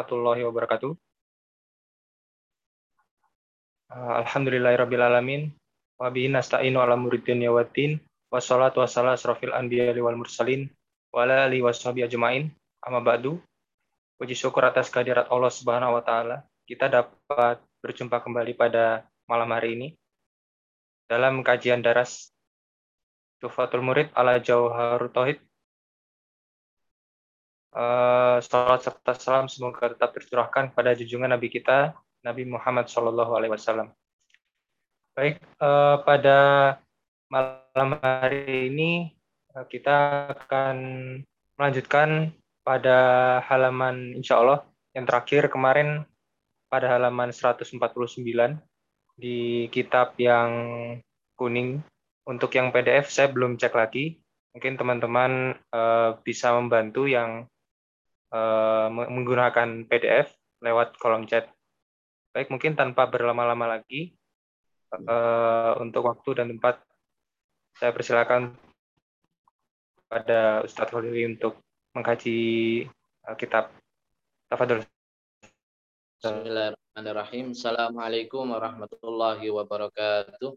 warahmatullahi wabarakatuh. Uh, Alhamdulillahirrabbilalamin. Wabihi nasta'inu ala muridin yawatin. Wassalatu wassalam asrafil anbiya wal mursalin. Wa ala alihi washabi ajma'in. Amma ba'du. Puji syukur atas kehadirat Allah Subhanahu wa taala. Kita dapat berjumpa kembali pada malam hari ini dalam kajian daras Tufatul Murid ala Jauharut Tauhid Uh, salat serta salam semoga tetap tercurahkan pada junjungan Nabi kita, Nabi Muhammad Shallallahu Alaihi Wasallam. Baik, uh, pada malam hari ini uh, kita akan melanjutkan pada halaman Insya Allah yang terakhir kemarin pada halaman 149 di kitab yang kuning. Untuk yang PDF saya belum cek lagi. Mungkin teman-teman uh, bisa membantu yang uh, menggunakan PDF lewat kolom chat. Baik, mungkin tanpa berlama-lama lagi, uh, untuk waktu dan tempat, saya persilakan pada Ustadz Khalili untuk mengkaji uh, kitab. Tafadol. Bismillahirrahmanirrahim. Assalamualaikum warahmatullahi wabarakatuh.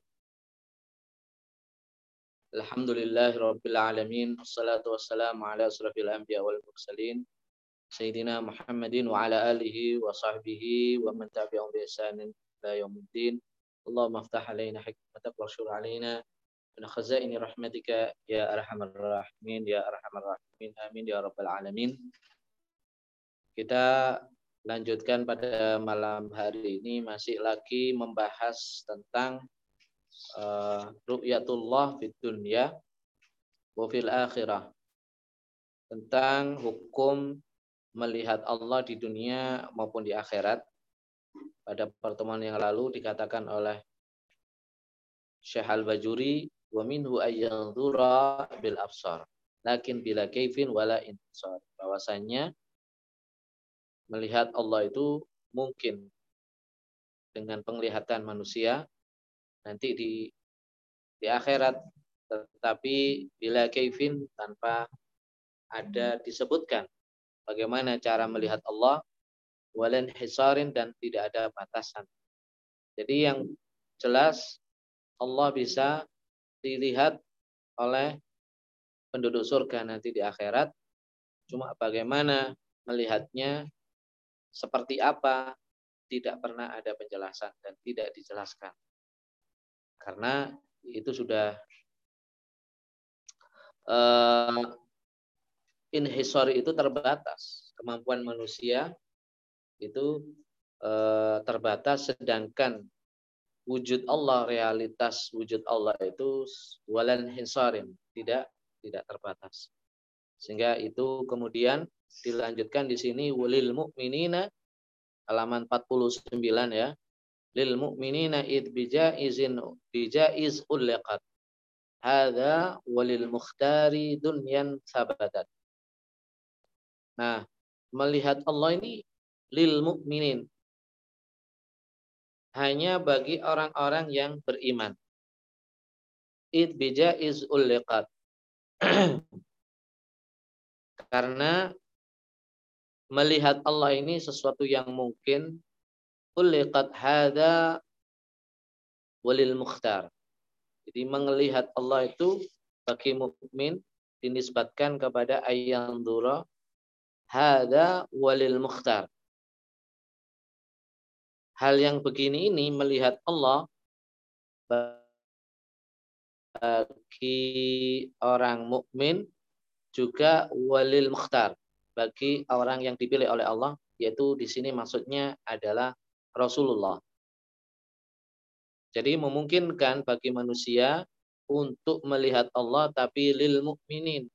Alhamdulillahi rabbil alamin. Wassalatu wassalamu ala asrafil anbiya wal. Alihi wa sahbihi wa man tabi'ahum bi ihsanin ila yaumiddin. Allahumma aftah alaina hikmatak wa syur alaina min khazaini rahmatika ya arhamar rahimin ya arhamar rahimin amin ya rabbal alamin. Kita lanjutkan pada malam hari ini masih lagi membahas tentang uh, ru'yatullah fid dunya wa fil akhirah tentang hukum melihat Allah di dunia maupun di akhirat. Pada pertemuan yang lalu dikatakan oleh Syekh Al-Bajuri wa minhu ayyanzura bil absar. Lakin bila kaifin wala intisar bahwasanya melihat Allah itu mungkin dengan penglihatan manusia nanti di di akhirat. Tetapi bila kaifin tanpa ada disebutkan bagaimana cara melihat Allah walen hisarin dan tidak ada batasan. Jadi yang jelas Allah bisa dilihat oleh penduduk surga nanti di akhirat. Cuma bagaimana melihatnya seperti apa tidak pernah ada penjelasan dan tidak dijelaskan. Karena itu sudah uh, inhisor itu terbatas. Kemampuan manusia itu e, terbatas sedangkan wujud Allah, realitas wujud Allah itu walan hisarin, tidak tidak terbatas. Sehingga itu kemudian dilanjutkan di sini walil mu'minina halaman 49 ya. Lil mu'minina id bijaizin bijaiz ulqat. Hadza walil mukhtari dunyan sabatat. Nah, melihat Allah ini lil mukminin. Hanya bagi orang-orang yang beriman. It bija is. Karena melihat Allah ini sesuatu yang mungkin uliqat hada walil mukhtar. Jadi melihat Allah itu bagi mukmin dinisbatkan kepada ayyan dura Hada walil mukhtar. Hal yang begini ini melihat Allah bagi orang mukmin juga walil mukhtar bagi orang yang dipilih oleh Allah yaitu di sini maksudnya adalah Rasulullah. Jadi memungkinkan bagi manusia untuk melihat Allah tapi lil mukminin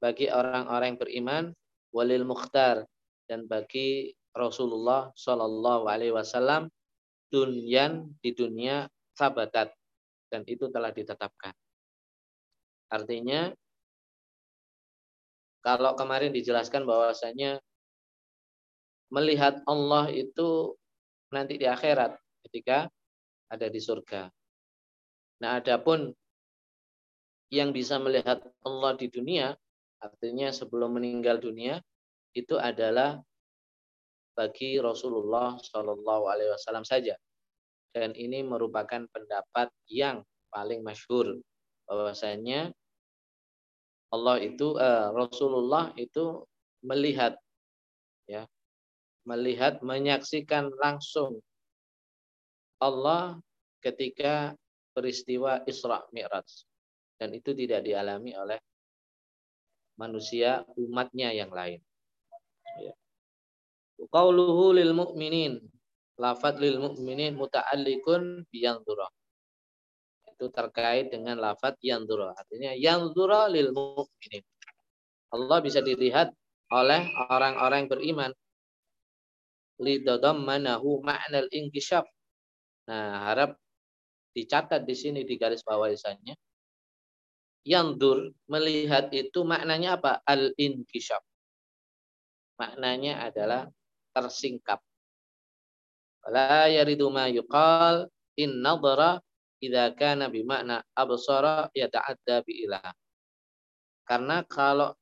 bagi orang-orang beriman walil mukhtar dan bagi Rasulullah Shallallahu Alaihi Wasallam dunyan di dunia sabatat dan itu telah ditetapkan. Artinya kalau kemarin dijelaskan bahwasanya melihat Allah itu nanti di akhirat ketika ada di surga. Nah, adapun yang bisa melihat Allah di dunia Artinya sebelum meninggal dunia itu adalah bagi Rasulullah Shallallahu Alaihi Wasallam saja. Dan ini merupakan pendapat yang paling masyhur bahwasanya Allah itu uh, Rasulullah itu melihat ya melihat menyaksikan langsung Allah ketika peristiwa Isra Mi'raj dan itu tidak dialami oleh manusia umatnya yang lain. Ya. Qauluhu lil mu'minin. Lafat lil mu'minin muta'alliqun biyanzura. Itu terkait dengan lafat yanzura. Artinya yanzura lil mu'minin. Allah bisa dilihat oleh orang-orang beriman. Lidadammanahu ma'nal inkishaf. Nah, harap dicatat di sini di garis bawah isanya. Yandur melihat itu maknanya apa? Al-inkishaf. Maknanya adalah tersingkap. La yaridu ma yuqal in nadhara idza kana bi makna absara yata'adda bi. Karena kalau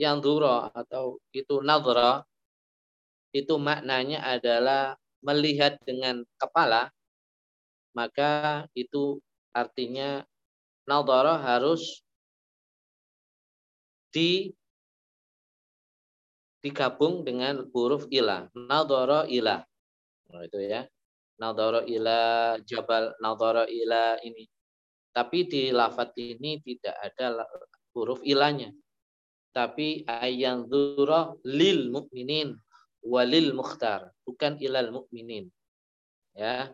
yang duro atau itu nadhara itu maknanya adalah melihat dengan kepala maka itu artinya nadhara harus di digabung dengan huruf ilah. Nadhara ilah. Nah, itu ya. Nadhara ilah, jabal nadhara ilah ini. Tapi di lafat ini tidak ada huruf ilahnya. Tapi ayang dzura lil mukminin walil mukhtar, bukan ilal mukminin. Ya.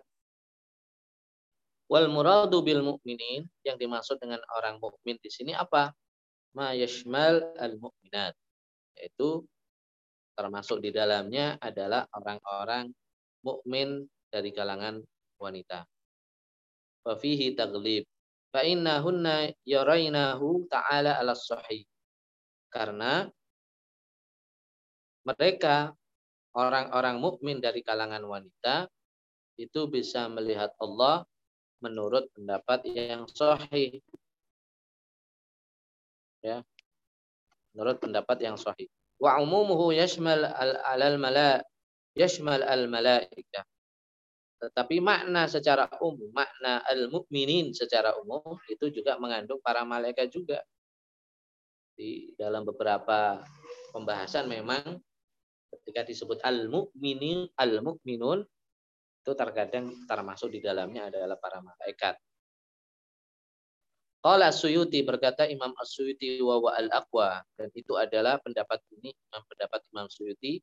Wal muradu bil mukminin yang dimaksud dengan orang mukmin di sini apa? Ma yashmal al mukminat. Yaitu termasuk di dalamnya adalah orang-orang mukmin dari kalangan wanita. Fafihi taglib. Fa innahunna yarainahu ta'ala ala sahih. Karena mereka orang-orang mukmin dari kalangan wanita itu bisa melihat Allah menurut pendapat yang sahih. Ya. Menurut pendapat yang sahih wa umumuhu yashmal al mala yashmal al malaika tetapi makna secara umum makna al mukminin secara umum itu juga mengandung para malaikat juga di dalam beberapa pembahasan memang ketika disebut al mukminin al mukminun itu terkadang termasuk di dalamnya adalah para malaikat Qala Suyuti berkata Imam As-Suyuti wa wa al-aqwa dan itu adalah pendapat ini pendapat Imam Suyuti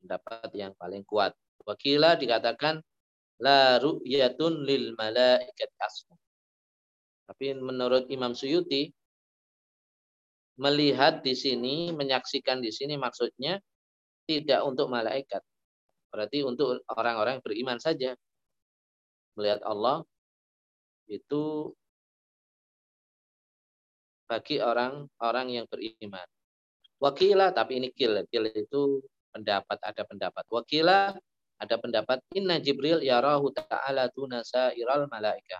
pendapat yang paling kuat. Wakila dikatakan la ru'yatun lil malaikat asmu. Tapi menurut Imam Suyuti melihat di sini, menyaksikan di sini maksudnya tidak untuk malaikat. Berarti untuk orang-orang beriman saja. Melihat Allah itu bagi orang-orang yang beriman. Wakila, tapi ini kil. Kil itu pendapat, ada pendapat. Wakila, ada pendapat. Inna Jibril yarahu ta'ala tunasa iral malaika.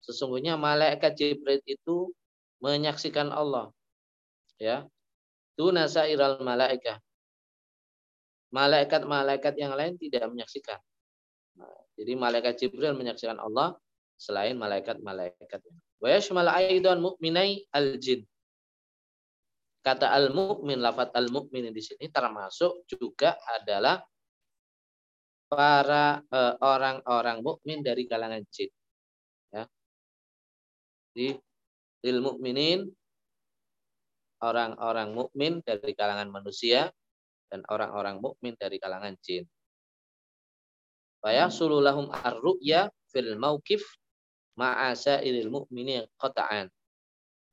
Sesungguhnya malaikat Jibril itu menyaksikan Allah. Ya. Tunasa iral malaika. Malaikat-malaikat yang lain tidak menyaksikan. Nah, jadi malaikat Jibril menyaksikan Allah selain malaikat-malaikat Wa yashmal aidan mu'minai al-jin. Kata al-mu'min, lafat al-mu'min di sini termasuk juga adalah para eh, orang-orang uh, mukmin dari kalangan jin. Ya. Di lil mukminin orang-orang mukmin dari kalangan manusia dan orang-orang mukmin dari kalangan jin. Wa yasululahum ar-ru'ya fil mauqif ma'asa ilil mu'mini qata'an.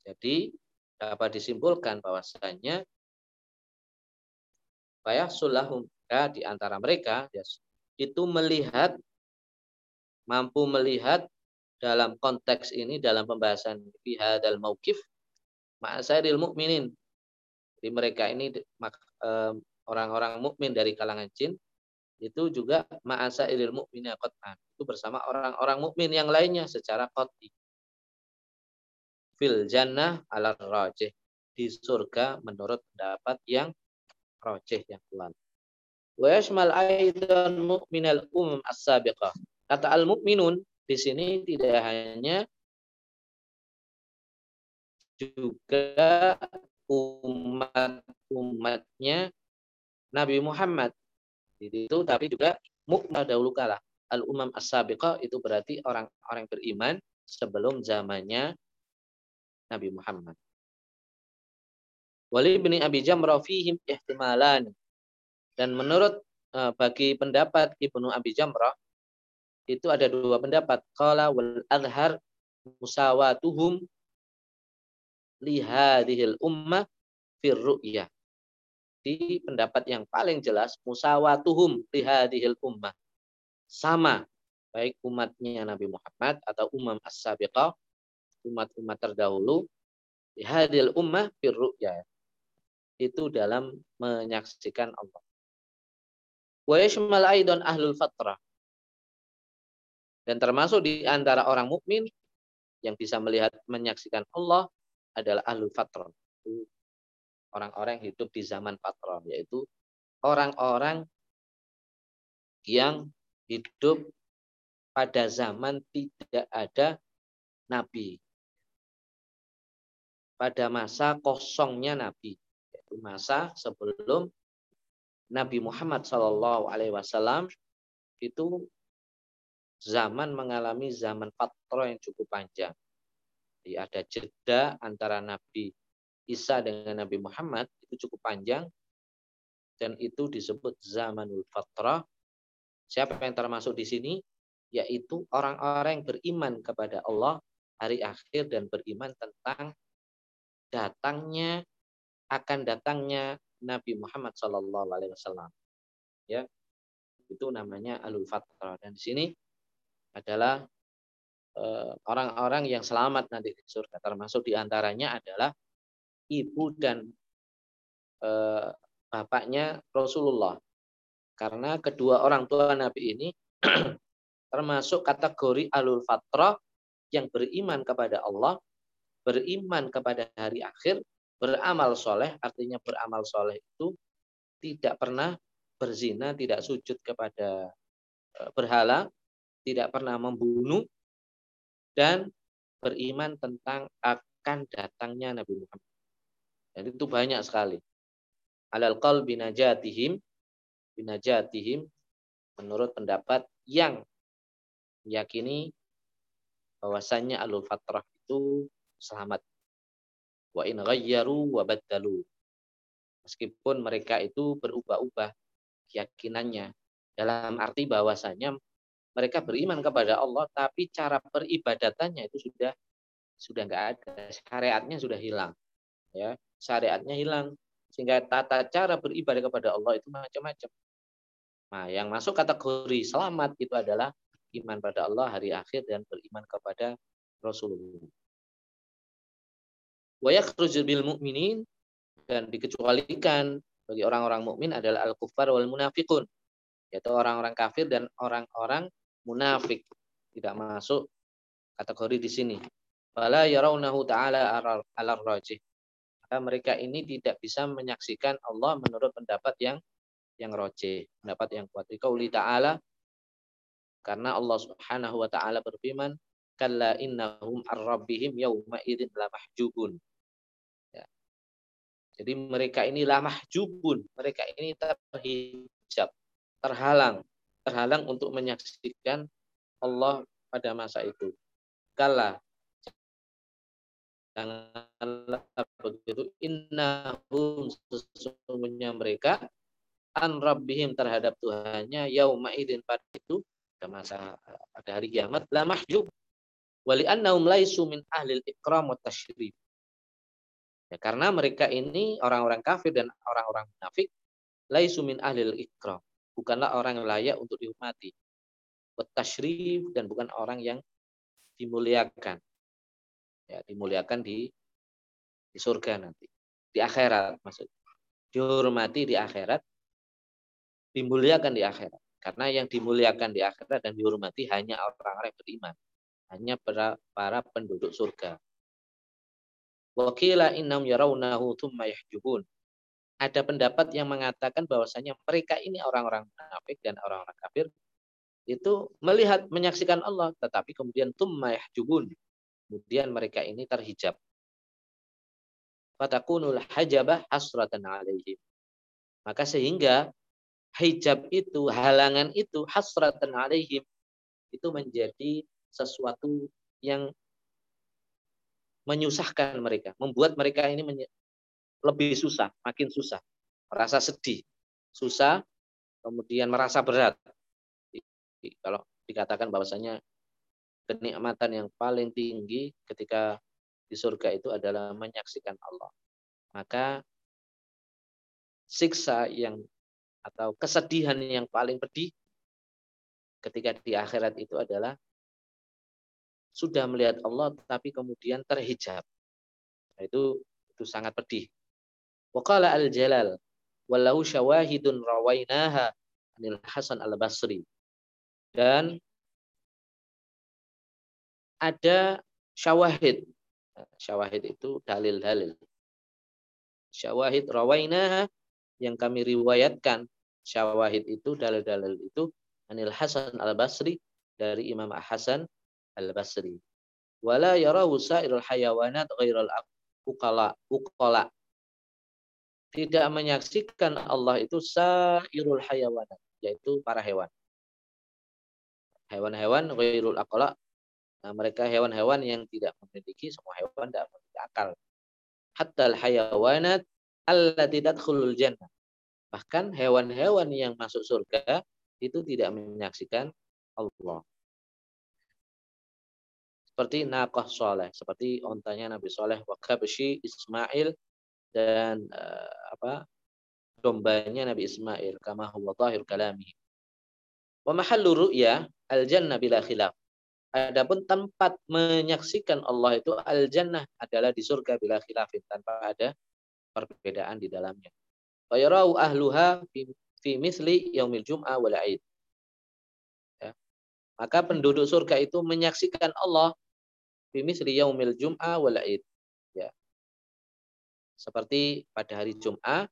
Jadi dapat disimpulkan bahwasanya fayahsulahum di antara mereka itu melihat mampu melihat dalam konteks ini dalam pembahasan bihadal mauqif ma'asairil mukminin. Jadi mereka ini orang-orang mukmin dari kalangan jin itu juga ma'asa ilil mu'mina qat'an. Itu bersama orang-orang mukmin yang lainnya secara qat'i. Fil jannah ala rajih. Di surga menurut pendapat yang rajih yang kuat. Wa yashmal aidan mu'minal umum as-sabiqah. Kata al-mu'minun di sini tidak hanya juga umat-umatnya Nabi Muhammad. Itu tapi juga mukmin dahulu kala. Al-umam as-sabiqah itu berarti orang-orang beriman sebelum zamannya Nabi Muhammad. Wali bin Abi Jamrah fihim ihtimalan. Dan menurut uh, bagi pendapat Ibnu Abi Jamrah itu ada dua pendapat. Qala wal azhar musawatuhum lihadihil ummah fir ru'yah. Di pendapat yang paling jelas musawatuhum lihadihil ummah. Sama baik umatnya Nabi Muhammad atau umam as-sabiqah umat-umat terdahulu hadil ummah fir ru'ya itu dalam menyaksikan Allah. Wa yashmal aidan ahlul fatrah. Dan termasuk di antara orang mukmin yang bisa melihat menyaksikan Allah adalah ahlul fatrah orang-orang yang hidup di zaman fatrah yaitu orang-orang yang hidup pada zaman tidak ada nabi. Pada masa kosongnya nabi, yaitu masa sebelum Nabi Muhammad Shallallahu Alaihi Wasallam itu zaman mengalami zaman patro yang cukup panjang. Jadi ada jeda antara Nabi Isa dengan Nabi Muhammad itu cukup panjang dan itu disebut zamanul fatrah Siapa yang termasuk di sini? Yaitu orang-orang yang beriman kepada Allah hari akhir dan beriman tentang datangnya akan datangnya Nabi Muhammad Shallallahu Alaihi Wasallam. Ya, itu namanya alul fatrah. Dan di sini adalah eh, orang-orang yang selamat nanti di surga. Termasuk di antaranya adalah ibu dan eh, bapaknya Rasulullah karena kedua orang tua Nabi ini termasuk kategori alul fatrah yang beriman kepada Allah, beriman kepada hari akhir, beramal soleh, artinya beramal soleh itu tidak pernah berzina, tidak sujud kepada e, berhala, tidak pernah membunuh, dan beriman tentang akan datangnya Nabi Muhammad. Dan itu banyak sekali. Alal qalbi najatihim binajatihim menurut pendapat yang meyakini bahwasannya alul fatrah itu selamat. Wa in ghayyaru wa badalu. Meskipun mereka itu berubah-ubah keyakinannya dalam arti bahwasanya mereka beriman kepada Allah tapi cara peribadatannya itu sudah sudah enggak ada syariatnya sudah hilang ya syariatnya hilang sehingga tata cara beribadah kepada Allah itu macam-macam Nah, yang masuk kategori selamat itu adalah iman pada Allah hari akhir dan beriman kepada Rasulullah. Wa yakhrujul bil mu'minin dan dikecualikan bagi orang-orang mukmin adalah al-kuffar wal munafiqun yaitu orang-orang kafir dan orang-orang munafik tidak masuk kategori di sini. Fala yarawnahu ta'ala ala rajih. Maka mereka ini tidak bisa menyaksikan Allah menurut pendapat yang yang roje, pendapat yang kuat. Qauli ta'ala karena Allah Subhanahu wa taala berfirman, "Kalla innahum ar-rabbihim yauma idzin la mahjubun." Ya. Jadi mereka ini la mahjubun, mereka ini terhijab, terhalang, terhalang untuk menyaksikan Allah pada masa itu. Kala janganlah begitu innahum sesungguhnya mereka an rabbihim terhadap Tuhannya yauma idin pada itu pada masa pada hari kiamat la mahjub wali annahum laisu min ahlil ikram wa tashrif ya karena mereka ini orang-orang kafir dan orang-orang munafik laisu min ahlil ikram bukanlah orang yang layak untuk dihormati. Wa tashrif dan bukan orang yang dimuliakan ya dimuliakan di di surga nanti di akhirat maksudnya dihormati di akhirat dimuliakan di akhirat. Karena yang dimuliakan di akhirat dan dihormati hanya orang-orang yang beriman. Hanya para, para penduduk surga. Wakila innam yarawnahu thumma yahjubun. ada pendapat yang mengatakan bahwasanya mereka ini orang-orang munafik dan orang-orang kafir itu melihat menyaksikan Allah tetapi kemudian tumma yahjubun kemudian mereka ini terhijab fatakunul hajabah hasratan alaihim maka sehingga hijab itu halangan itu hasratan alaihim itu menjadi sesuatu yang menyusahkan mereka membuat mereka ini lebih susah, makin susah. Merasa sedih, susah, kemudian merasa berat. Kalau dikatakan bahwasanya kenikmatan yang paling tinggi ketika di surga itu adalah menyaksikan Allah. Maka siksa yang atau kesedihan yang paling pedih ketika di akhirat itu adalah sudah melihat Allah tapi kemudian terhijab. Nah, itu itu sangat pedih. Waqala al-Jalal walau syawahidun rawainaha anil Hasan al-Basri. Dan ada syawahid. Syawahid itu dalil-dalil. Syawahid rawainaha yang kami riwayatkan. Syawahid itu dalil-dalil itu anil Hasan al-Basri dari Imam Hasan al-Basri. Wala yarahu sa'irul hayawanat ghairal uqala uqala tidak menyaksikan Allah itu sairul hayawan, yaitu para hewan. Hewan-hewan ghairul aqla, nah, mereka hewan-hewan yang tidak memiliki semua hewan tidak memiliki akal. Hatta hayawanat allati tadkhulul jannah. Bahkan hewan-hewan yang masuk surga itu tidak menyaksikan Allah. Seperti naqah soleh, seperti ontanya Nabi Soleh, wa Ismail, dan uh, apa dombanya Nabi Ismail kama huwa zahir kalami. Wa mahallu ru'ya al jannah bila khilaf. Adapun tempat menyaksikan Allah itu al jannah adalah di surga bila khilafin tanpa ada perbedaan di dalamnya. Wa yarau ahluha fi, misli yaumil jum'ah wal aid. Ya. Maka penduduk surga itu menyaksikan Allah fi misli yaumil jum'ah wal aid seperti pada hari Jumat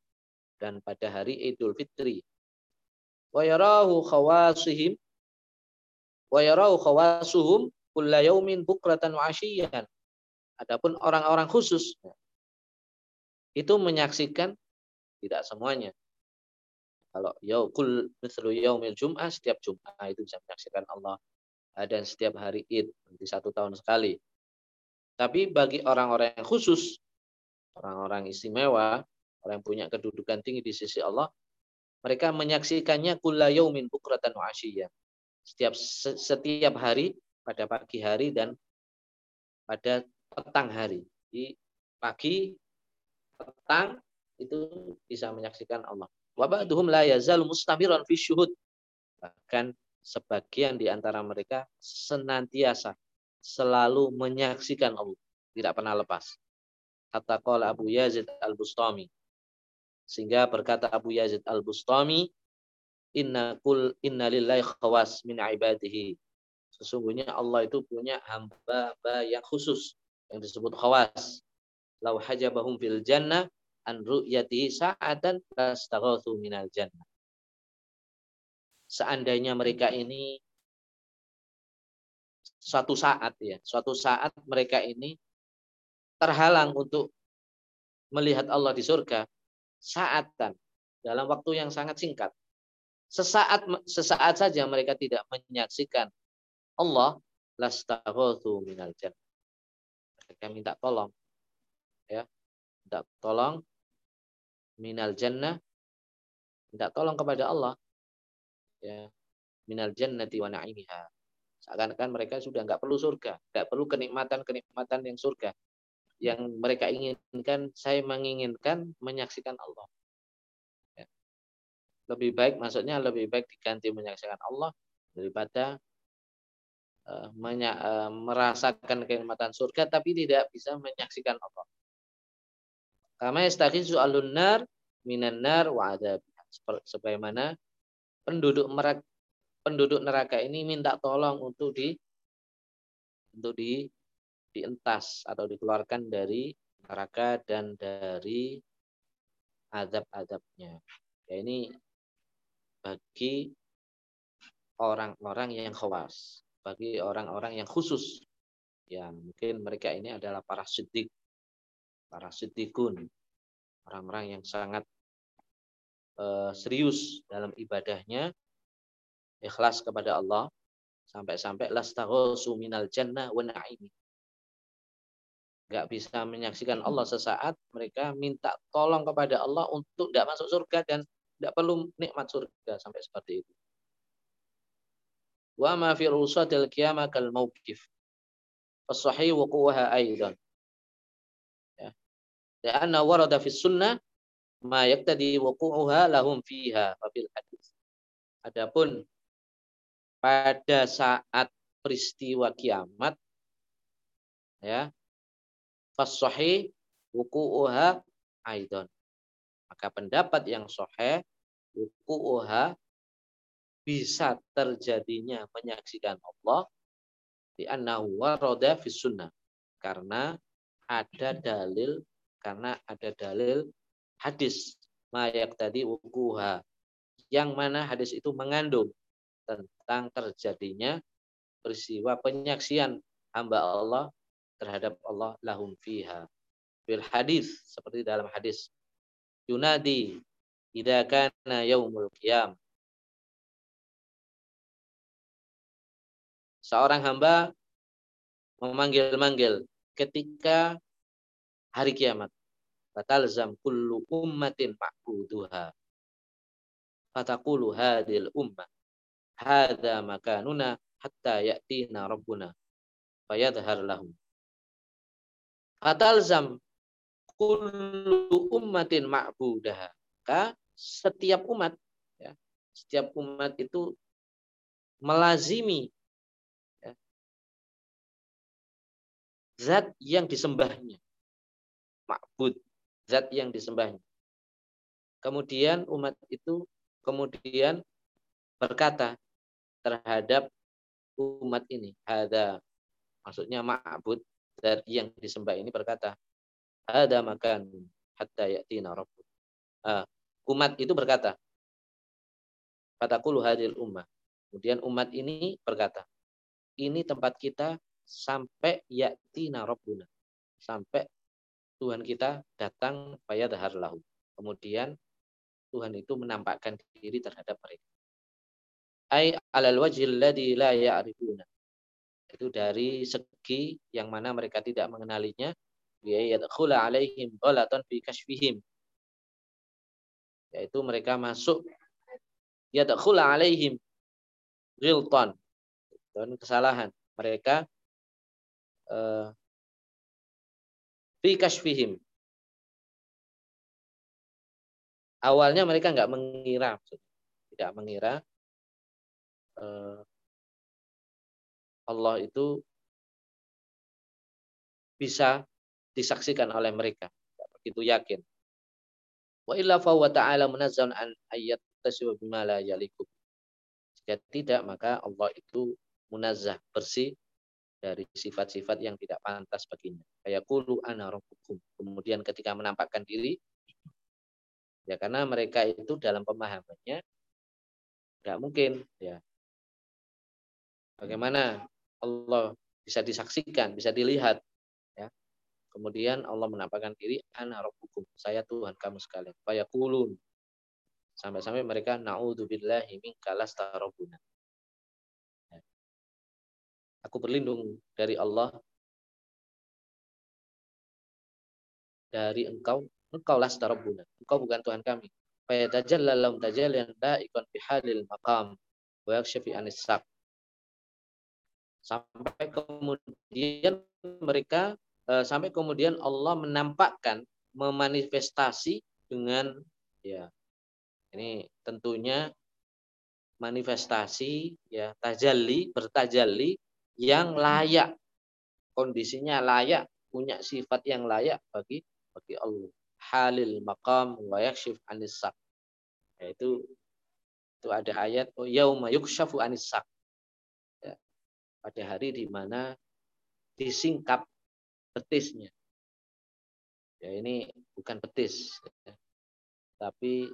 dan pada hari Idul Fitri. Wa yarahu khawasihim wa yarahu khawasuhum kulla yaumin bukratan wa asyiyan. Adapun orang-orang khusus itu menyaksikan tidak semuanya. Kalau yaukul mithlu yaumil jum'ah setiap Jumat itu bisa menyaksikan Allah dan setiap hari Id di satu tahun sekali. Tapi bagi orang-orang yang khusus orang-orang istimewa, orang yang punya kedudukan tinggi di sisi Allah, mereka menyaksikannya kulla yaumin bukratan wa Setiap setiap hari pada pagi hari dan pada petang hari. Di pagi, petang itu bisa menyaksikan Allah. Wa ba'duhum la yazal mustamiran fi syuhud. Bahkan sebagian di antara mereka senantiasa selalu menyaksikan Allah, tidak pernah lepas. Kata Abu Yazid Al-Bustami. Sehingga berkata Abu Yazid Al-Bustami, Inna kul inna lillahi khawas min ibadihi. Sesungguhnya Allah itu punya hamba-hamba yang khusus yang disebut khawas. Lau hajabahum fil jannah an ru'yatihi sa'atan lastaghathu minal jannah. Seandainya mereka ini suatu saat ya, suatu saat mereka ini terhalang untuk melihat Allah di surga saatan dalam waktu yang sangat singkat. Sesaat sesaat saja mereka tidak menyaksikan Allah lastaghathu minal. Mereka minta tolong ya. Minta tolong minal jannah minta tolong kepada Allah ya minal jannati wa na'imiha seakan-akan mereka sudah nggak perlu surga nggak perlu kenikmatan-kenikmatan yang surga yang mereka inginkan, saya menginginkan menyaksikan Allah. Lebih baik, maksudnya lebih baik diganti menyaksikan Allah daripada uh, menya, uh, merasakan kenikmatan surga tapi tidak bisa menyaksikan Allah. Kama yastakhisu alun nar minan nar wa Sebagaimana penduduk merak, penduduk neraka ini minta tolong untuk di untuk di dientas atau dikeluarkan dari neraka dan dari adab-adabnya. Ya ini bagi orang-orang yang khawas, bagi orang-orang yang khusus. Ya, mungkin mereka ini adalah para siddiq, para siddiqun, orang-orang yang sangat uh, serius dalam ibadahnya, ikhlas kepada Allah, sampai-sampai lastaghosu minal jannah wa na'imi nggak bisa menyaksikan Allah sesaat, mereka minta tolong kepada Allah untuk tidak masuk surga dan tidak perlu nikmat surga sampai seperti itu. Wa ma fi rusatil qiyamah kal mauqif. As-sahih wuquha aidan. Ya. Karena warada fi sunnah ma yaktadi wuquha lahum fiha wa fil hadis. Adapun pada saat peristiwa kiamat ya Fasohi wuku'uha aidon. Maka pendapat yang sohe wuku'uha bisa terjadinya menyaksikan Allah di annahu sunnah. Karena ada dalil karena ada dalil hadis mayak tadi wukuha yang mana hadis itu mengandung tentang terjadinya peristiwa penyaksian hamba Allah terhadap Allah lahum fiha. Bil hadis seperti dalam hadis yunadi idza kana yaumul qiyam. Seorang hamba memanggil-manggil ketika hari kiamat. Fatalzam kullu ummatin ma'buduha. Fatakulu hadil ummah. Hada makanuna hatta ya'tina rabbuna. Fayadhar lahum. Fatalzam kullu ummatin ma'budah. Maka setiap umat ya, setiap umat itu melazimi ya, zat yang disembahnya. Ma'bud, zat yang disembahnya. Kemudian umat itu kemudian berkata terhadap umat ini, ada maksudnya ma'bud dan yang disembah ini berkata, ada makan hatta yatina rabbuk. Uh, umat itu berkata, Fatakulu hadil ummah. Kemudian umat ini berkata, ini tempat kita sampai yatina rabbuna. Sampai Tuhan kita datang dahar lahu. Kemudian Tuhan itu menampakkan diri terhadap mereka. Ay alal wajil ladhi la ya'rifuna itu dari segi yang mana mereka tidak mengenalinya yadkhula alaihim ghalatan fi kashfihim. Yaitu mereka masuk yadkhula alaihim ghiltan. Dan kesalahan mereka uh, fi kashfihim. Awalnya mereka nggak mengira tidak mengira uh, Allah itu bisa disaksikan oleh mereka. Tidak begitu yakin. Wa illa fa ta'ala an ayat bima la yaliku. Jika tidak maka Allah itu munazzah bersih dari sifat-sifat yang tidak pantas baginya. Kayak kulu ana rabbukum. Kemudian ketika menampakkan diri ya karena mereka itu dalam pemahamannya tidak mungkin ya. Bagaimana Allah bisa disaksikan, bisa dilihat. Kemudian Allah menampakkan diri, ana rabbukum, saya Tuhan kamu sekalian. Fayaqulun. Sampai-sampai mereka naudzubillahi minka rabbuna. Ya. Aku berlindung dari Allah dari engkau, engkau lasta rabbuna. Engkau bukan Tuhan kami. Fayatajalla lahum tajallan da'iqan bihalil maqam wa yakshafi anis sampai kemudian mereka sampai kemudian Allah menampakkan memanifestasi dengan ya ini tentunya manifestasi ya tajalli bertajalli yang layak. Kondisinya layak punya sifat yang layak bagi bagi Allah. Halil maqam wa yakshif anisak yaitu itu ada ayat oh yauma yukshafu anisak pada hari di mana disingkap betisnya. Ya ini bukan betis. Ya. tapi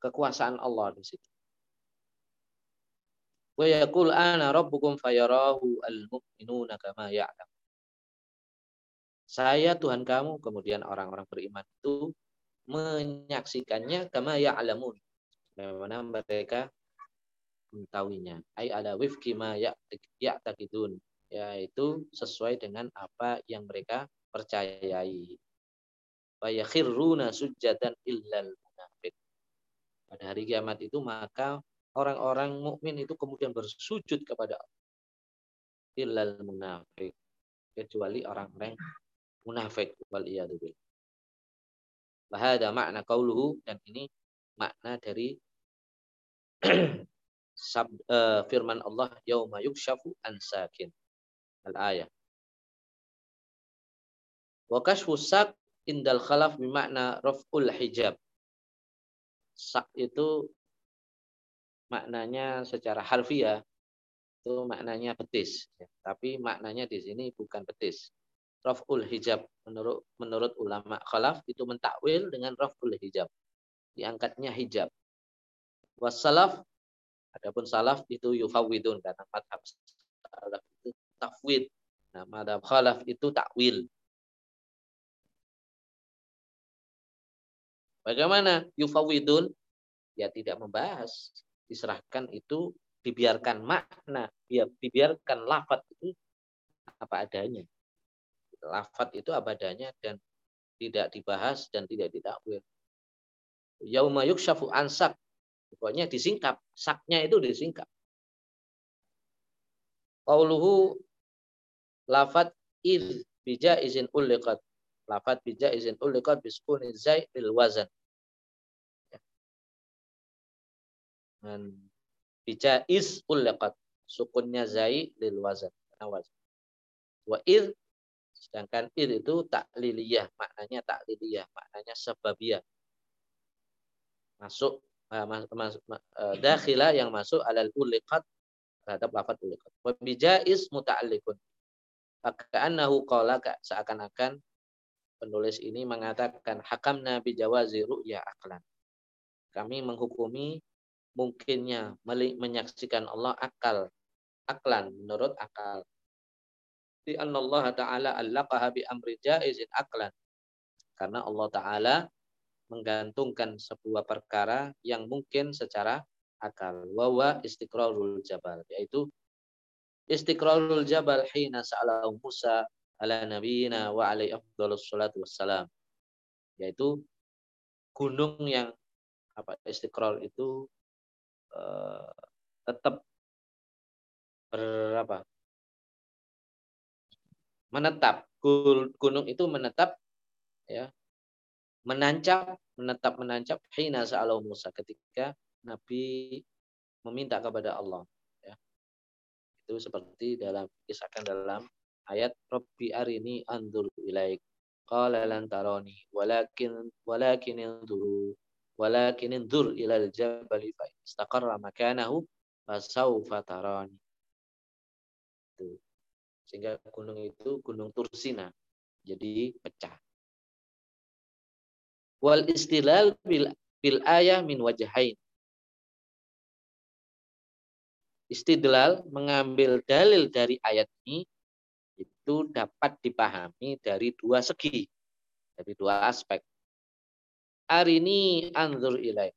kekuasaan Allah di situ. Wa yaqul ana rabbukum fayarahu al-mu'minuna kama ya'lam. Saya Tuhan kamu, kemudian orang-orang beriman itu menyaksikannya kama ya'lamun. Bagaimana mereka mengetahuinya. Ai ala wifki ma ya'taqidun, yaitu sesuai dengan apa yang mereka percayai. Wa yakhirruna sujjadan illal munafik. Pada hari kiamat itu maka orang-orang mukmin itu kemudian bersujud kepada Allah. Illal munafik. Kecuali orang-orang munafik wal iyadzubillah. Bahada makna kauluhu dan ini makna dari sab, uh, firman Allah yauma yukshafu an sakin. Al-ayah. Wa kashfu sak indal khalaf bimakna raf'ul hijab. Sak itu maknanya secara harfiah itu maknanya betis, ya. tapi maknanya di sini bukan betis. Raf'ul hijab menurut menurut ulama khalaf itu mentakwil dengan raf'ul hijab. Diangkatnya hijab. Wassalaf adapun salaf itu yufawidun karena madhab salaf itu tafwid. Nah, madhab khalaf itu takwil. Bagaimana yufawidun? Ya tidak membahas. Diserahkan itu dibiarkan makna, dibiarkan lafat itu apa adanya lafat itu abadanya dan tidak dibahas dan tidak ditakwil. Yauma yukshafu ansak. Pokoknya disingkap. Saknya itu disingkap. Qauluhu lafat iz bija izin uliqat. Lafat bija izin uliqat biskuni zai lil wazan. Dan bija iz uliqat. Sukunnya zai lil wazan. Wa iz Sedangkan il itu takliliyah, maknanya takliliyah, maknanya sebabiyah. Masuk uh, mas, mas, uh, dakhila yang masuk alal uliqat terhadap lafaz uliqat. Wa bijais muta'alliqun. Ka'annahu qala seakan-akan penulis ini mengatakan hakam nabi jawazi ru'ya aklan. Kami menghukumi mungkinnya menyaksikan Allah akal aklan menurut akal di Allah Ta'ala allaqaha bi amri jaizin aklan. Karena Allah Ta'ala menggantungkan sebuah perkara yang mungkin secara akal. Wawa istiqrarul jabal. Yaitu istiqrarul jabal hina sa'ala Musa ala nabiyina wa alaihi afdalus salatu wassalam. Yaitu gunung yang apa istiqrar itu uh, tetap berapa menetap. Gunung itu menetap ya. Menancap, menetap menancap hina sa'alau Musa ketika Nabi meminta kepada Allah. Itu seperti dalam kisahkan dalam ayat Rabbi arini andur ilaik qala lan walakin walakin induru walakin indur ilal jabali fa istaqarra makanahu fasawfa tarani sehingga gunung itu gunung Tursina. Jadi pecah. Wal istilal bil, bil ayah min wajahain. Istidlal mengambil dalil dari ayat ini itu dapat dipahami dari dua segi, dari dua aspek. Hari ini anzur ilaih.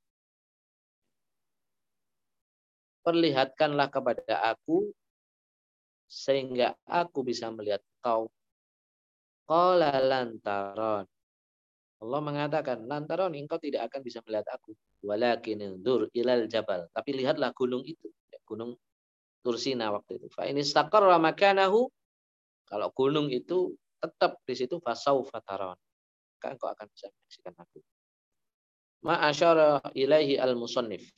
Perlihatkanlah kepada aku sehingga aku bisa melihat kau. Qala lantaron. Allah mengatakan, lantaron engkau tidak akan bisa melihat aku. Walakin indur ilal jabal. Tapi lihatlah gunung itu. Ya, gunung Tursina waktu itu. Fa ini istaqarra makanahu. Kalau gunung itu tetap di situ fasau fataron. Maka engkau akan bisa menyaksikan aku. Ma'asyara ilaihi al-musannif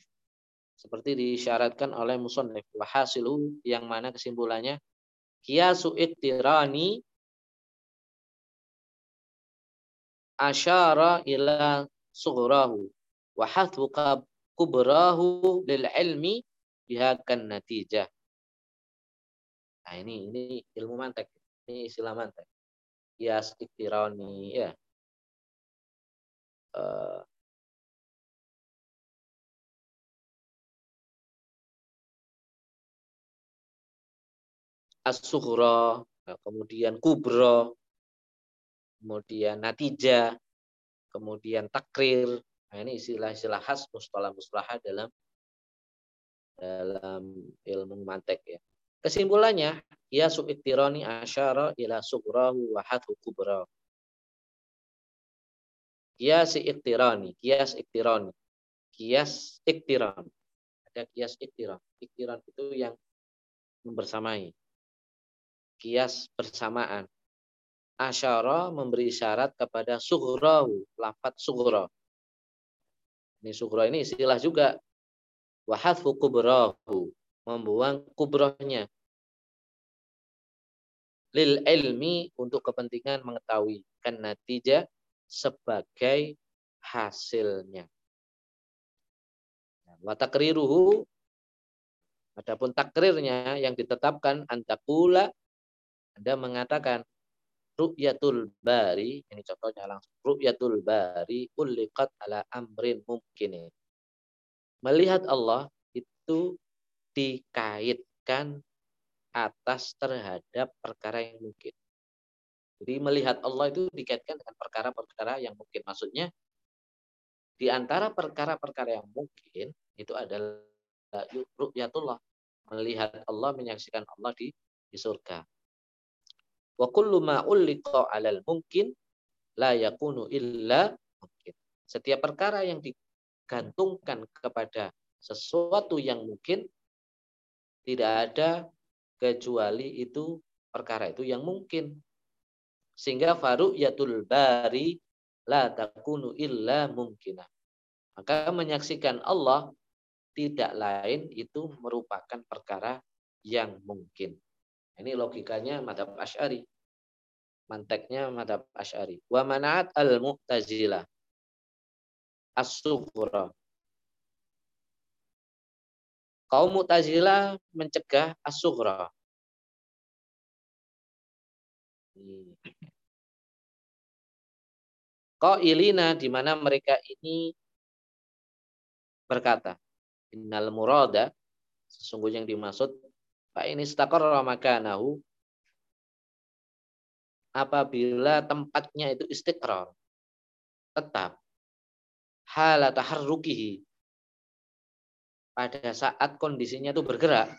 seperti disyaratkan oleh musannif wahasilu yang mana kesimpulannya kiasu iktirani asyara ila sughrahu wa hasbuka kubrahu lil ilmi. Nah ini ini ilmu mantek, ini istilah mantek. Ya istironi ya. Uh, as-sughra, nah, kemudian kubro, kemudian natija, kemudian takrir, Nah, ini istilah-istilah khas mustalah-mustalah dalam dalam ilmu mantek ya. Kesimpulannya, ya su'iktirani asyara ila sughrahu wa hadhu kubra. Kias iktirani, kias iktirani. Kias iktiran. Ada kias iktiran. Iktiran itu yang membersamai. Kias bersamaan. Asyara memberi syarat kepada sughrahu, lafat sughra. Ini sughra ini istilah juga. Wahadfu kubrahu, membuang kubrohnya. Lil ilmi untuk kepentingan mengetahui. Kan natijah sebagai hasilnya. Wa takriruhu adapun takrirnya yang ditetapkan antakula Anda mengatakan ru'yatul bari ini contohnya langsung ru'yatul bari uliqat ala amrin mungkin melihat Allah itu dikaitkan atas terhadap perkara yang mungkin jadi melihat Allah itu dikaitkan dengan perkara-perkara yang mungkin. Maksudnya di antara perkara-perkara yang mungkin itu adalah ru'yatullah. Melihat Allah, menyaksikan Allah di, di surga. Wa kullu ma 'alal mungkin la yakunu illa mungkin. Setiap perkara yang digantungkan kepada sesuatu yang mungkin tidak ada kecuali itu perkara itu yang mungkin sehingga yatul bari la takunu illa mungkinah. Maka menyaksikan Allah tidak lain itu merupakan perkara yang mungkin. Ini logikanya madhab Ash'ari. Manteknya madhab Ash'ari. Wa mana'at al-mu'tazilah. As-sughra. Kaum Mu'tazilah mencegah as-sughra. Qailina di mana mereka ini berkata, Innal murada sesungguhnya yang dimaksud Pak ini istaqarra makanahu apabila tempatnya itu istiqrar tetap hala taharrukihi pada saat kondisinya itu bergerak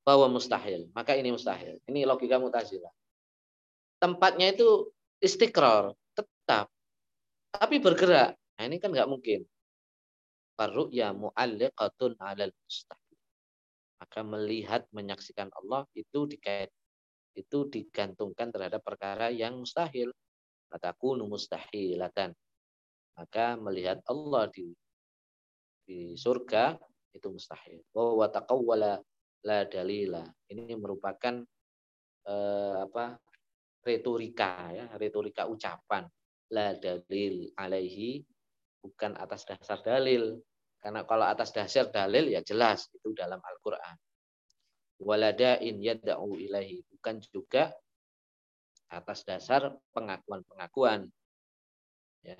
bahwa mustahil maka ini mustahil ini logika mutazilah tempatnya itu istiqrar, tetap. Tapi bergerak. Nah, ini kan nggak mungkin. ya mu'alliqatun 'alal mustahil. Maka melihat menyaksikan Allah itu dikait itu digantungkan terhadap perkara yang mustahil. Fatakunu mustahilatan. Maka melihat Allah di di surga itu mustahil. Wa taqawwala la dalila. Ini merupakan eh, apa retorika ya, retorika ucapan. La dalil alaihi bukan atas dasar dalil. Karena kalau atas dasar dalil ya jelas itu dalam Al-Qur'an. Waladain yad'u ilahi bukan juga atas dasar pengakuan-pengakuan. Ya.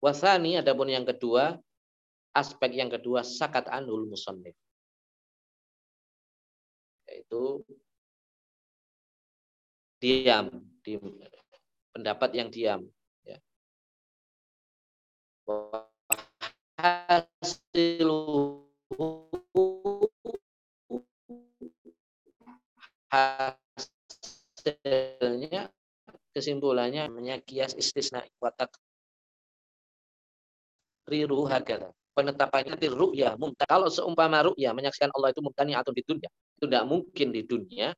Wasani adapun yang kedua, aspek yang kedua sakat anul musannif. Yaitu diam, di pendapat yang diam. Ya. Hasilnya kesimpulannya namanya kias istisna watak riru harga penetapannya di ru'ya kalau seumpama ru'ya menyaksikan Allah itu mumtani atau di dunia. Itu tidak mungkin di dunia.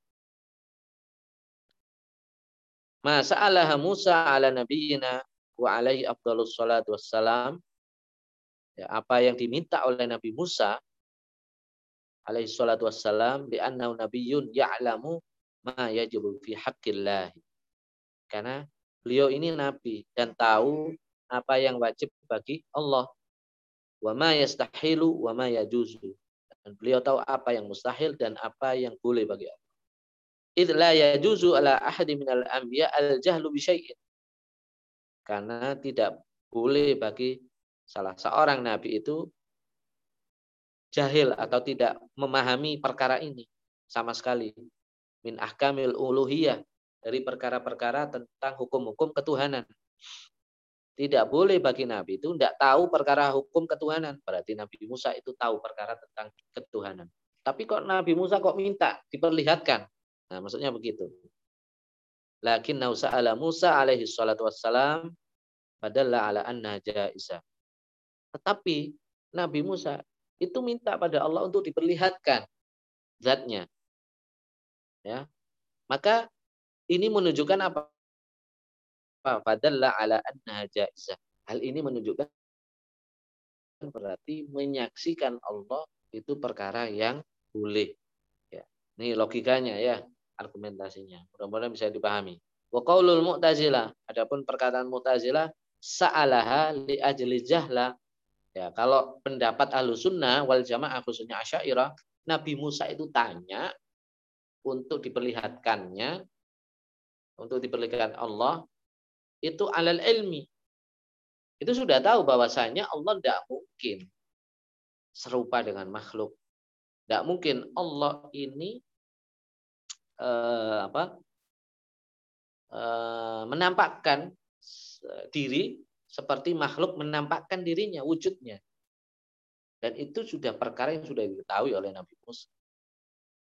Masa'alah Musa ala nabiyina wa alaihi afdalus salatu wassalam. Ya, apa yang diminta oleh Nabi Musa alaihi salatu wassalam li'annahu nabiyyun ya'lamu ma yajibu fi haqqillah. Karena beliau ini nabi dan tahu apa yang wajib bagi Allah. Wa ma yastahilu wa ma yajuzu. Dan beliau tahu apa yang mustahil dan apa yang boleh bagi Allah idla yajuzu ala ahadi minal anbiya al jahlu bi. Karena tidak boleh bagi salah seorang nabi itu jahil atau tidak memahami perkara ini. sama sekali min ahkamil uluhiyah dari perkara-perkara tentang hukum-hukum ketuhanan. Tidak boleh bagi Nabi itu tidak tahu perkara hukum ketuhanan. Berarti Nabi Musa itu tahu perkara tentang ketuhanan. Tapi kok Nabi Musa kok minta diperlihatkan? Nah, maksudnya begitu. Lakin ala Musa alaihi salatu wassalam padalla ala anna jaisa. Tetapi Nabi Musa itu minta pada Allah untuk diperlihatkan zatnya. Ya. Maka ini menunjukkan apa? Fadalla ala anna jaizah. Hal ini menunjukkan berarti menyaksikan Allah itu perkara yang boleh. Ya. Ini logikanya ya, argumentasinya. Mudah-mudahan bisa dipahami. Wa qaulul mu'tazilah, adapun perkataan mu'tazilah sa'alaha li ajli jahla. Ya, kalau pendapat ahlu sunnah wal jamaah khususnya asyairah, Nabi Musa itu tanya untuk diperlihatkannya, untuk diperlihatkan Allah, itu alal ilmi. Itu sudah tahu bahwasanya Allah tidak mungkin serupa dengan makhluk. Tidak mungkin Allah ini eh, apa eh, menampakkan diri seperti makhluk menampakkan dirinya, wujudnya. Dan itu sudah perkara yang sudah diketahui oleh Nabi Musa.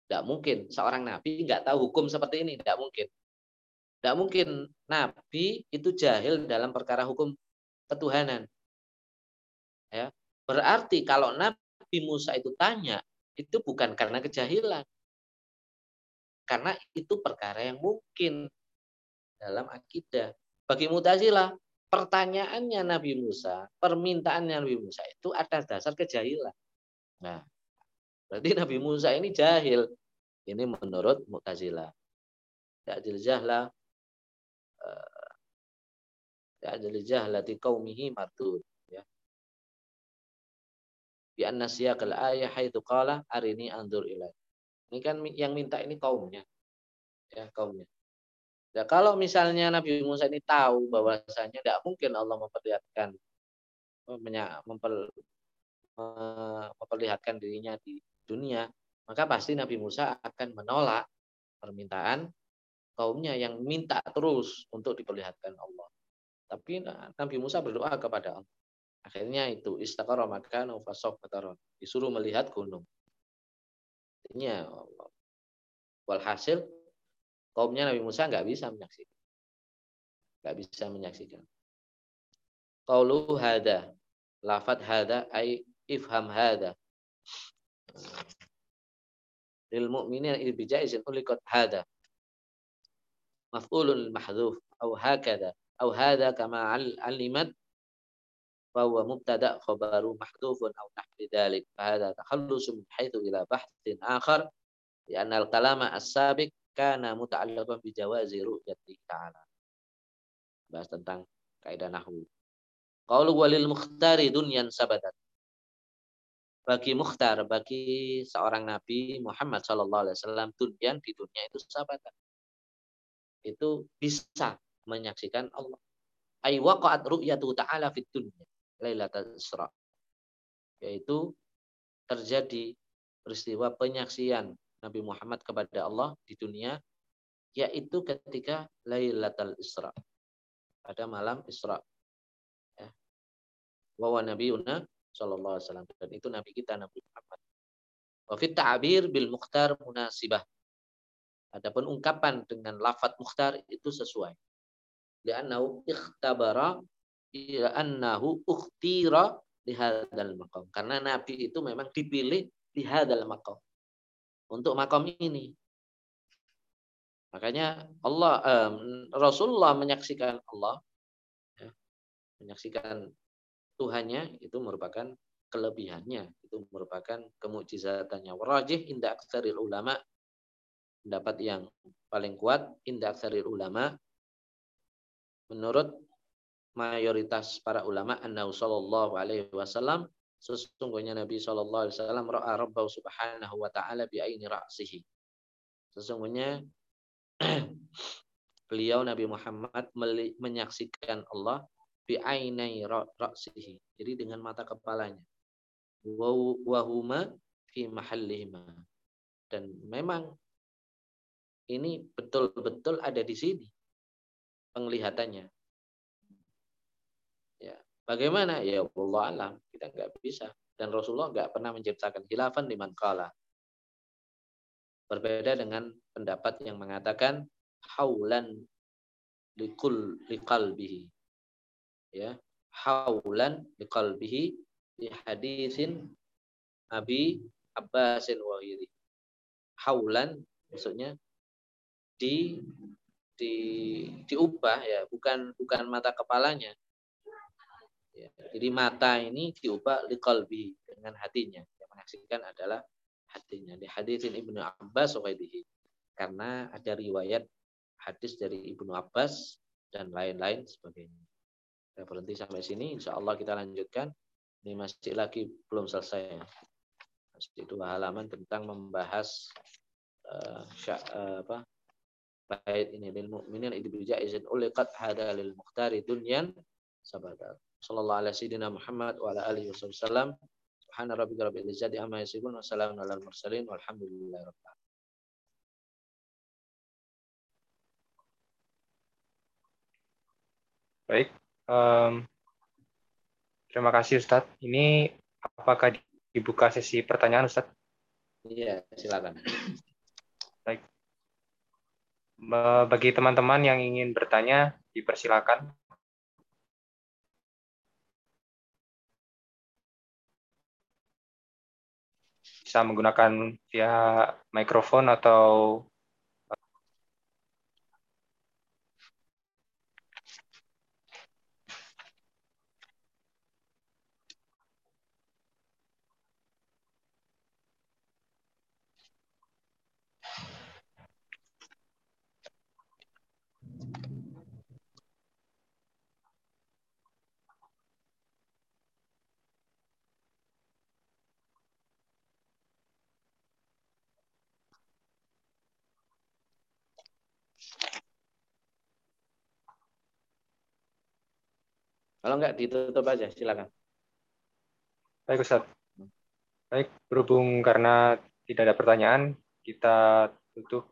Tidak mungkin seorang Nabi nggak tahu hukum seperti ini. Tidak mungkin. Tidak mungkin Nabi itu jahil dalam perkara hukum ketuhanan. Ya. Berarti kalau Nabi Musa itu tanya, itu bukan karena kejahilan. Karena itu perkara yang mungkin dalam akidah. Bagi Mutazilah, pertanyaannya Nabi Musa, permintaannya Nabi Musa itu atas dasar kejahilan. Nah, berarti Nabi Musa ini jahil. Ini menurut Mu'tazilah. Ya'dil jahla eh, Ya'dil jahlati qaumihi martud. Ya. Bi anna siyaqal ayah haitsu qala arini anzur ilai. Ini kan yang minta ini kaumnya. Ya, kaumnya. Ya, kalau misalnya Nabi Musa ini tahu bahwasanya tidak mungkin Allah memperlihatkan memper, memperlihatkan dirinya di dunia, maka pasti Nabi Musa akan menolak permintaan kaumnya yang minta terus untuk diperlihatkan Allah. Tapi Nabi Musa berdoa kepada Allah. Akhirnya itu istaqara makanu fasawfa Disuruh melihat gunung. Artinya walhasil kaumnya Nabi Musa nggak bisa menyaksikan. Nggak bisa menyaksikan. Qaulu hada. Lafat hada ay ifham hada. Lil mu'minin ibijaisin ulikot hada. Maf'ulun mahdhuf au hakada au hada kama alimat mahdhufun au nahwi dzalik fa hadha takhallusun min haitsu ila bahthin akhar ya al kalama as-sabiq kana muta'allaqan bi jawazi ru'yati ta'ala. Bahas tentang kaidah nahwu. Qaulu walil mukhtari dunyan sabadat. Bagi mukhtar, bagi seorang nabi Muhammad sallallahu alaihi wasallam dunyan di dunia itu sabadat. Itu bisa menyaksikan Allah. Ay waqa'at ru'yatu ta'ala fit dunya lailatul Isra. Yaitu terjadi peristiwa penyaksian Nabi Muhammad kepada Allah di dunia yaitu ketika Lailatul Isra. Pada malam Isra. Ya. wa nabiyuna sallallahu alaihi wasallam. Dan itu nabi kita Nabi Muhammad. Wa fit ta'bir bil mukhtar munasibah. Adapun ungkapan dengan lafaz mukhtar itu sesuai. Li'annahu ikhtabara ila annahu ukhtira di hadzal maqam. Karena nabi itu memang dipilih di hadzal maqam untuk makom ini. Makanya Allah eh, Rasulullah menyaksikan Allah ya, menyaksikan Tuhannya itu merupakan kelebihannya, itu merupakan kemujizatannya. Warajih inda aksaril ulama pendapat yang paling kuat inda aksaril ulama menurut mayoritas para ulama anna sallallahu alaihi wasallam Sesungguhnya Nabi Shallallahu Alaihi Wasallam ra'a Rabbahu Subhanahu Wa Taala bi aini ra'sihi. Sesungguhnya beliau Nabi Muhammad menyaksikan Allah bi ainai ra'sihi. Jadi dengan mata kepalanya. Wahuma fi mahallihima. dan memang ini betul-betul ada di sini penglihatannya. Bagaimana? Ya Allah alam, kita nggak bisa. Dan Rasulullah nggak pernah menciptakan khilafan di kala. Berbeda dengan pendapat yang mengatakan haulan likul liqalbihi. Ya, haulan liqalbihi di hadisin Abi Abbasin wahiri. Haulan maksudnya di di diubah ya bukan bukan mata kepalanya ya, jadi mata ini diubah liqalbi dengan hatinya. Yang menyaksikan adalah hatinya. Di hadisin ibnu Abbas wahidi karena ada riwayat hadis dari ibnu Abbas dan lain-lain sebagainya. Saya berhenti sampai sini. Insya Allah kita lanjutkan. Ini masih lagi belum selesai. Masih dua halaman tentang membahas uh, sya, uh, apa bait ini. Lil mukminin itu bijaizin uliqat hada lil muhtari dunyan sabada sallallahu alaihi sayyidina Muhammad wa ala alihi wasallam subhana rabbika rabbil izzati amma yasifun wa salamun alal mursalin walhamdulillahi rabbil alamin Baik, um, terima kasih Ustadz. Ini apakah dibuka sesi pertanyaan Ustadz? Iya, silakan. Baik, bagi teman-teman yang ingin bertanya, dipersilakan. Bisa menggunakan via mikrofon atau Kalau enggak ditutup aja, silakan. Baik Ustaz. Baik, berhubung karena tidak ada pertanyaan, kita tutup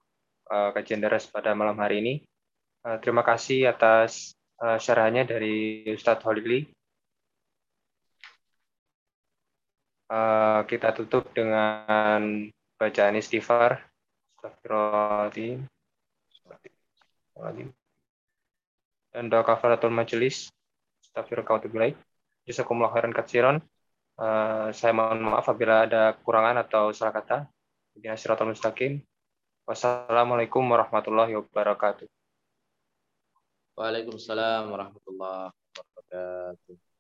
uh, kajian daras pada malam hari ini. Uh, terima kasih atas uh, syarahannya dari Ustadz Holili. Uh, kita tutup dengan bacaan istighfar. Astagfirullahaladzim. Dan doa kafaratul majelis. Astagfirullahaladzim. Jazakumullah khairan katsiran. Uh, saya mohon maaf apabila ada kekurangan atau salah kata. Bina siratul mustaqim. Wassalamualaikum warahmatullahi wabarakatuh. Waalaikumsalam warahmatullahi wabarakatuh.